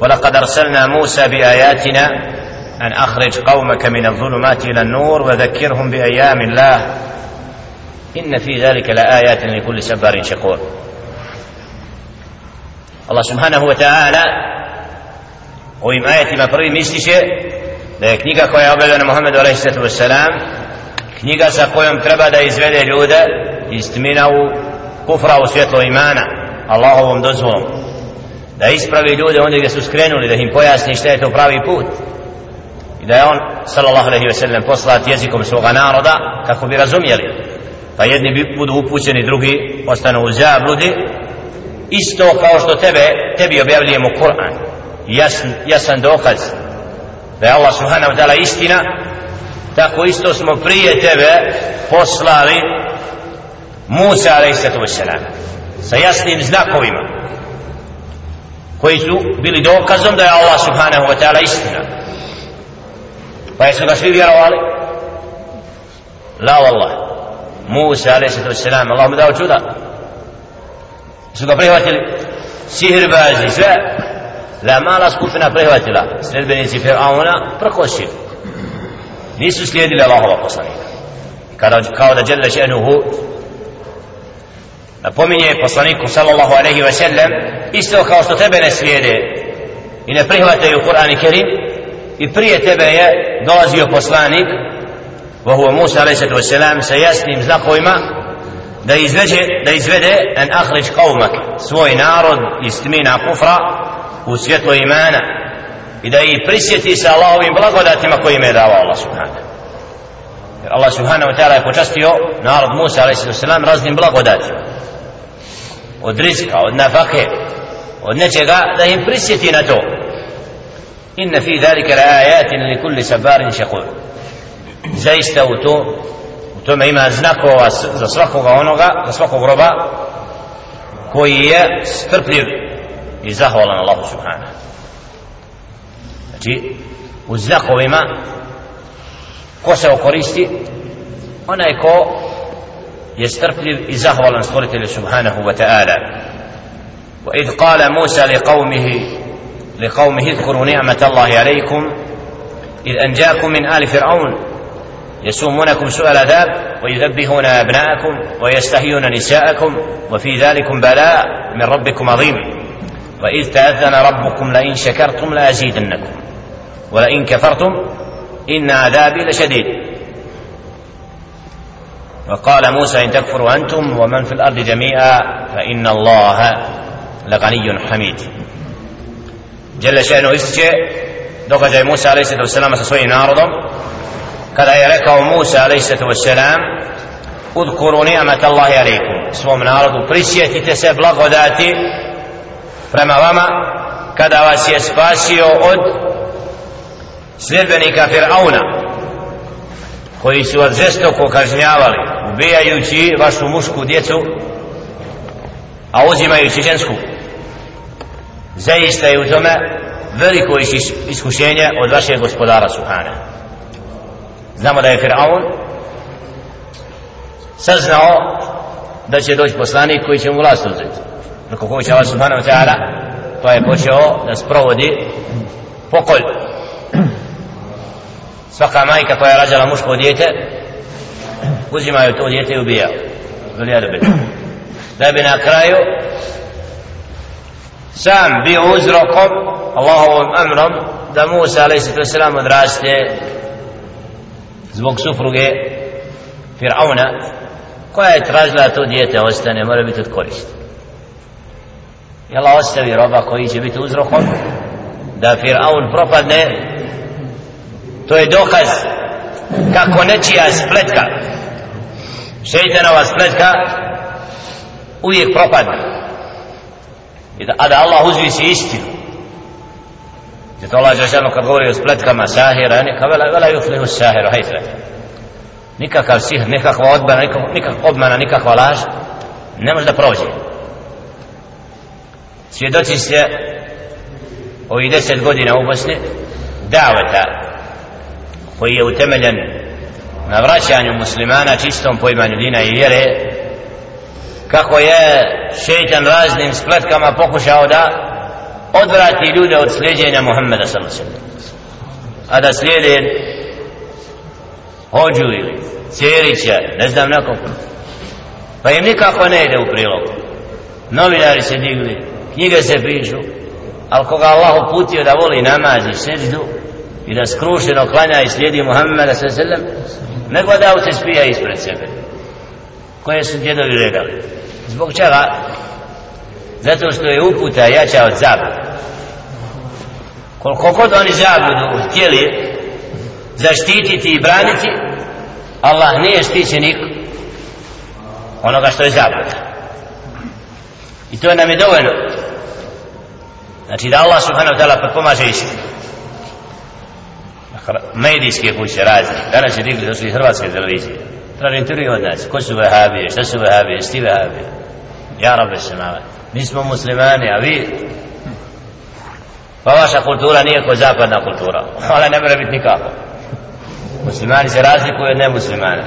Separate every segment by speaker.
Speaker 1: ولقد أرسلنا موسى بآياتنا أن أخرج قومك من الظلمات إلى النور وذكرهم بأيام الله. إن في ذلك لآيات لكل سبار شكور. الله سبحانه وتعالى ويم آية ما فري مستشى لكنيك أخويا أبدان محمد عليه الصلاة والسلام knjiga sa kojom treba da izvede ljude istmina u kufra الله هو imana da ispravi ljude onda gdje su skrenuli da im pojasni šta je to pravi put. I da je on sallallahu alaihi ve sellem poslat jezikom svoga naroda kako bi razumjeli pa jedni bi budu upućeni drugi ostanu u zabludi. Isto kao što tebe tebi objavljujemo Kur'an. Jasan, jasan dokaz da je Allah subhanahu wa ta'ala istina. Tako isto smo prije tebe poslali Musa alaihi sallatu sa jasnim znakovima koji su bili dokazom da je Allah subhanahu wa ta'ala istina. Pa jesu ga svi vjerovali? La wallah Musa alaihissalatu wassalam Allah mu dao čuda. Su ga prihvatili? Sihirbazi sve. La mala skupina prihvatila. Sledbenici Fir'auna prkosi nisu slijedili Allahova poslanika. Kada, kao da žele še'nuhu napominje poslaniku sallallahu alaihi wa sallam isto kao što tebe ne slijede i ne prihvataju Kur'an i Kerim i prije tebe je dolazio poslanik وهو موسى عليه الصلاه والسلام sa jasnim znakovima da izvede da izvede an akhrij qaumak svoj narod iz tmina kufra u svjetlo imana i da ih prisjeti sa Allahovim blagodatima koje im je dao Allah subhanahu jer Allah subhanahu wa ta'ala je počastio narod Musa a.s. raznim blagodatima Od rizka, od nafake od nečega da im prisjeti na to inna fi dhalika la ayatin li kulli sabarin shakur zaista u to u tome ima znakova za svakoga onoga za svakog roba koji je strpljiv i zahvalan Allahu subhanahu znači u znakovima ko se okoristi onaj ko strpljiv i zahvalan stvoritelju subhanahu wa وإذ قال موسى لقومه لقومه اذكروا نعمة الله عليكم إذ أنجاكم من آل فرعون يسومونكم سوء العذاب ويذبحون أبناءكم ويستحيون نساءكم وفي ذلكم بلاء من ربكم عظيم. وإذ تأذن ربكم لئن شكرتم لأزيدنكم ولئن كفرتم إن عذابي لشديد. وقال موسى إن تكفروا أنتم ومن في الأرض جميعا فإن الله لغني حميد. جل شأنه إستجاء دوقة جاي موسى عليه الصلاة والسلام سسوي نارضا قال يا لك موسى عليه الصلاة والسلام اذكروا نعمة الله عليكم. اسمه من عرض بريسية تسب لغداتي فما وما؟ كذا واسي اسباسيو سلبني كفرعون koji su vas žestoko kažnjavali ubijajući vašu mušku djecu a uzimajući žensku. Zaista je u tome veliko iskušenje od vašeg gospodara Suhana znamo da je Fir'aun saznao da će doći poslanik koji će mu vlast uzeti. Preko koga će Allah Subhanahu wa ta'ala pa je počeo da sprovodi pokolj svaka majka koja je rađala muško djete uzimaju to djete i ubijaju da bi na kraju sam bio uzrokom Allahovom amrom da Musa a.s. odraste zbog supruge Fir'auna koja je tražila to djete ostane mora biti od koristi i Allah ostavi roba koji će biti uzrokom da Fir'aun propadne to je dokaz kako nečija spletka šeitanova spletka uvijek propadne. I da, a da Allah uzvisi istinu. Zato Allah Žešanu kad govori o spletkama sahira neka vela, vela juflihu sahiru hajtre nikakav sihr, nikakva odbana, nikakva obmana, nikakva laž ne može da prođe. Svjedoci ste ovih deset godina u Bosni daveta koji je utemeljen na vraćanju muslimana čistom poimanju dina i vjere kako je šeitan raznim spletkama pokušao da odvrati ljude od slijedjenja Muhammeda sallallahu a da slijede hođu ili Cerića, ne znam nekog pa im nikako ne ide u prilog. Novinari se digli knjige se pišu ali koga Allah uputio da voli namaz i seždu i da skrušeno klanja i slijedi Muhammeda sallallahu nego da se spija ispred sebe. Koje su djedovi redali zbog čega? Zato što je uputa jača od zabuda koliko god oni zabudu htjeli zaštititi i braniti Allah nije štićenik onoga što je zabuda i to nam je dovoljno. Znači da Allah subhanahu wa ta'ala pomaže istinu medijske kuće razne. Danas je digli došli hrvatske televizije. Traži intervju od nas. Ko su vehabije, šta su vehabije, sti vehabije ja rabe se nama. mi smo muslimani, a vi? Pa vaša kultura nije ko zapadna kultura. Ona ne mora biti nikako. Muslimani se razlikuju od nemuslimana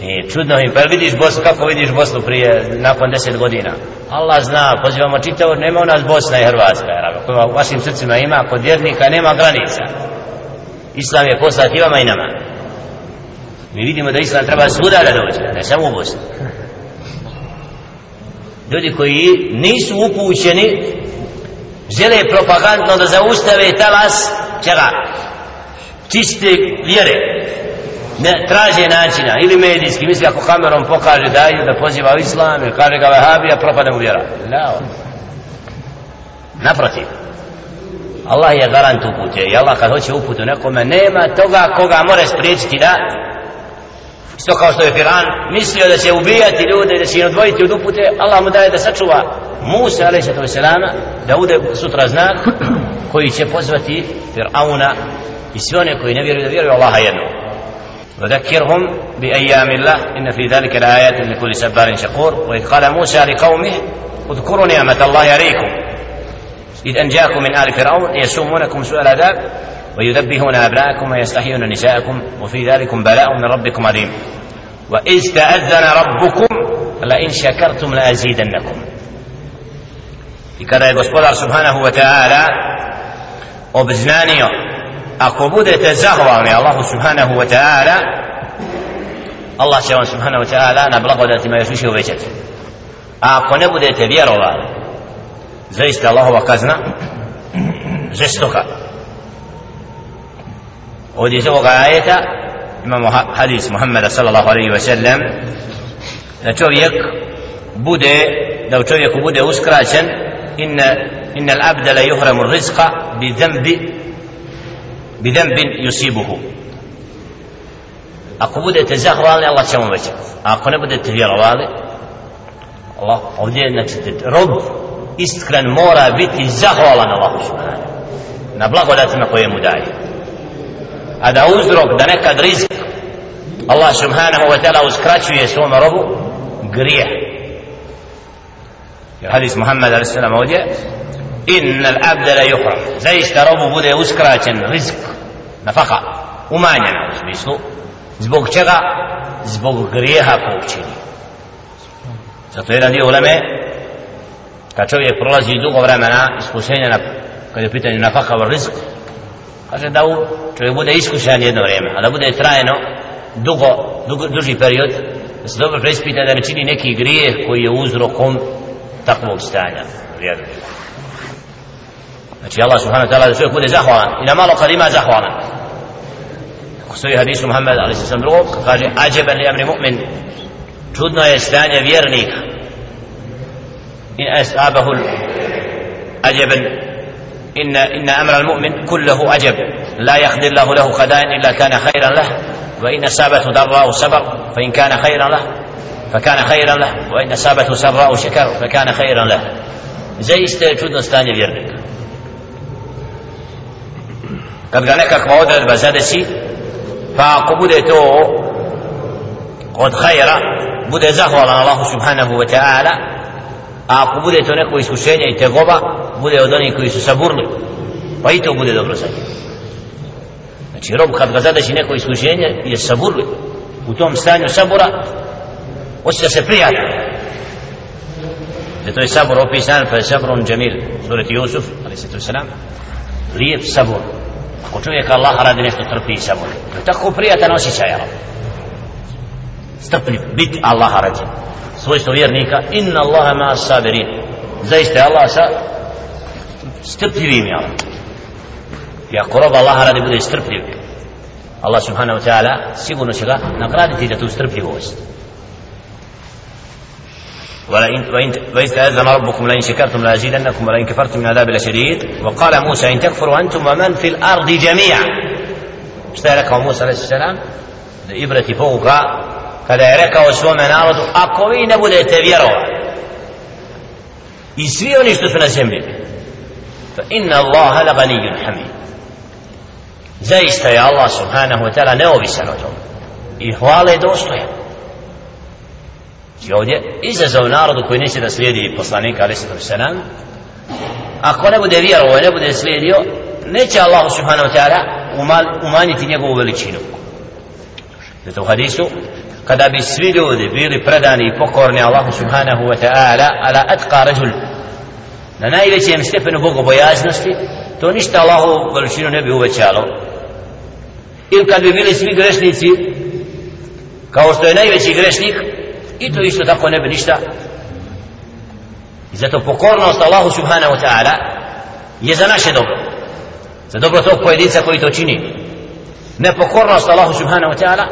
Speaker 1: i čudno im, pa vidiš Bosnu, kako vidiš Bosnu prije, nakon deset godina? Allah zna, pozivamo čitavo, nema u nas Bosna i Hrvatska koja u vašim srcima ima, kod vjernika nema granica. Islam je poslat i vama i nama. Mi vidimo da Islam treba svuda da dođe, ne samo u Bosni. Ljudi koji nisu upućeni žele propagandno da zaustave talas čega čiste vjere ne traže načina ili medijski misli ako kamerom pokaže da da poziva u islam ili kaže ga vahabija propade mu vjera. La. Naprotiv. Allah je garant upute i Allah kad hoće uputu nekome nema toga koga mora spriječiti da isto kao što je Firan mislio da će ubijati ljude da će odvojiti od upute Allah mu daje da sačuva Musa a.s. da bude sutra znak koji će pozvati Firauna i sve one koji ne vjeruju da vjeruju Allaha jednog وذكرهم بأيام الله. إن في ذلك لآيات لكل سبار شكور. وإذ قال موسى لقومه اذكروا نعمة الله عليكم. إذ أنجاكم من آل فرعون يسومونكم سوء العذاب ويذبحون أبناءكم ويستحيون نساءكم وفي ذلك بلاء من ربكم عظيم. وإذ تأذن ربكم لئن شكرتم لأزيدنكم. I kada je gospodar subhanahu obznanio ako budete zahvalni Allahu subhanahu wa ta'ala Allah će vam subhanahu wa ta'ala na blagodatima još više uvećati. A ako ne budete vjerovali zaista Allahova kazna žestoka. Ovdje iz ovoga ajeta imamo hadis Muhammeda sallallahu alaihi wa sallam da čovjek bude da u čovjeku bude uskraćen inna inna al-abda la yuhramu rizqa bi dhanbi bidem yusibuhu. Ako budete zahvalni Allah će vam veći a ako ne budete vjerovali Allah ovdje znači rob iskren mora biti zahvalan Allah na blagodatima koje mu daje. A da uzrok da nekad rizik Allah subhanahu wa ta'ala uskraćuje svom robu grije jer hadis Muhammed a.s. ovdje inna al-abda la yuhram zaista robu bude uskraćen rizk nafaka umanjena u smislu. Zbog čega? Zbog grijeha kog zato jedan dio uleme kad čovjek prolazi dugo vremena iskušenja na, kad je pitanje nafaka u rizk kaže da u, čovjek bude iskušan jedno vrijeme a da bude trajno dugo, dugo duži period da se dobro preispita da ne čini neki grijeh koji je uzrokom takvog stanja. Vjerujem. Znači Allah subhanahu wa ta'ala da čovjek bude zahvalan i na malo kad ima zahvalan. Ako stoji hadisu Muhammed ali se sam drugog kaže ađeben li amri mu'min čudno je stanje vjernika in asabahu ađeben إن إن أمر المؤمن كله عجب لا يقدر الله له خدائن إلا كان خيرا له وإن أصابته ضراء صبر فإن كان خيرا له فكان خيرا له وإن أصابته سراء شكر فكان خيرا له زي استيجود نستاني vjernika kad ga nekakva odredba zadesi pa ako bude to od hajera bude zahvalan Allahu subhanahu wa ta'ala a ako bude to neko iskušenje i tegoba bude od onih koji su saburli pa i to bude dobro za njih znači rob kad ga zadeši neko iskušenje je saburli. U tom stanju sabura osjeća se prijatno. Zato je sabor opisan pa je sabrun džemil surati Jusuf ali se to selam lijep sabor ako čovjek Allah radi nešto trpi i sabor to je tako prijatan osjećaj Allah strpljiv biti Allah radi. Svojstvo vjernika inna Allaha ma sabirin. Zaista je Allah sa strpljivim je Allah i ako rob Allah radi bude strpljiv Allah subhanahu wa ta'ala sigurno će ga nagraditi za tu strpljivost. ولئن وإن وإذ تأذن ربكم لئن شكرتم لأزيدنكم ولئن كفرتم من عذاب لشديد وقال موسى إن تكفروا أنتم ومن في الأرض جميعا اشترك موسى عليه السلام إبرة فوق kada je rekao svome narodu ako vi ne budete vjerovati i svi oni što su na zemlji fa inna Allaha la ganiyyun hamid zaista je Allah subhanahu wa ta'ala neovisan od toga i hvale je dostojan i ovdje izazov narodu koji neće da slijedi poslanika ali se selam ako ne bude vjerovo ne bude slijedio neće Allah subhanahu wa ta'ala umanjiti njegovu veličinu. Zato u hadisu kada bi svi ljudi bili predani i pokorni Allahu subhanahu wa ta'ala ala atqa rajul na najvećem stepenu bogobojaznosti to ništa Allahu veličinu ne bi uvećalo. Ili kad bi bili svi grešnici kao što je najveći grešnik i to isto tako ne bi ništa. I zato pokornost Allahu subhanahu wa ta'ala je za naše dobro. Za dobro tog pojedinca koji to čini. Nepokornost Allahu subhanahu wa ta'ala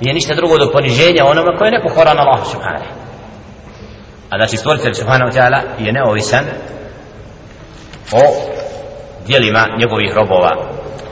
Speaker 1: je ništa drugo do poniženja onome koje je nepokoran Allahu subhanahu a znači stvoritelj subhanahu wa ta'ala je neovisan o dijelima njegovih robova.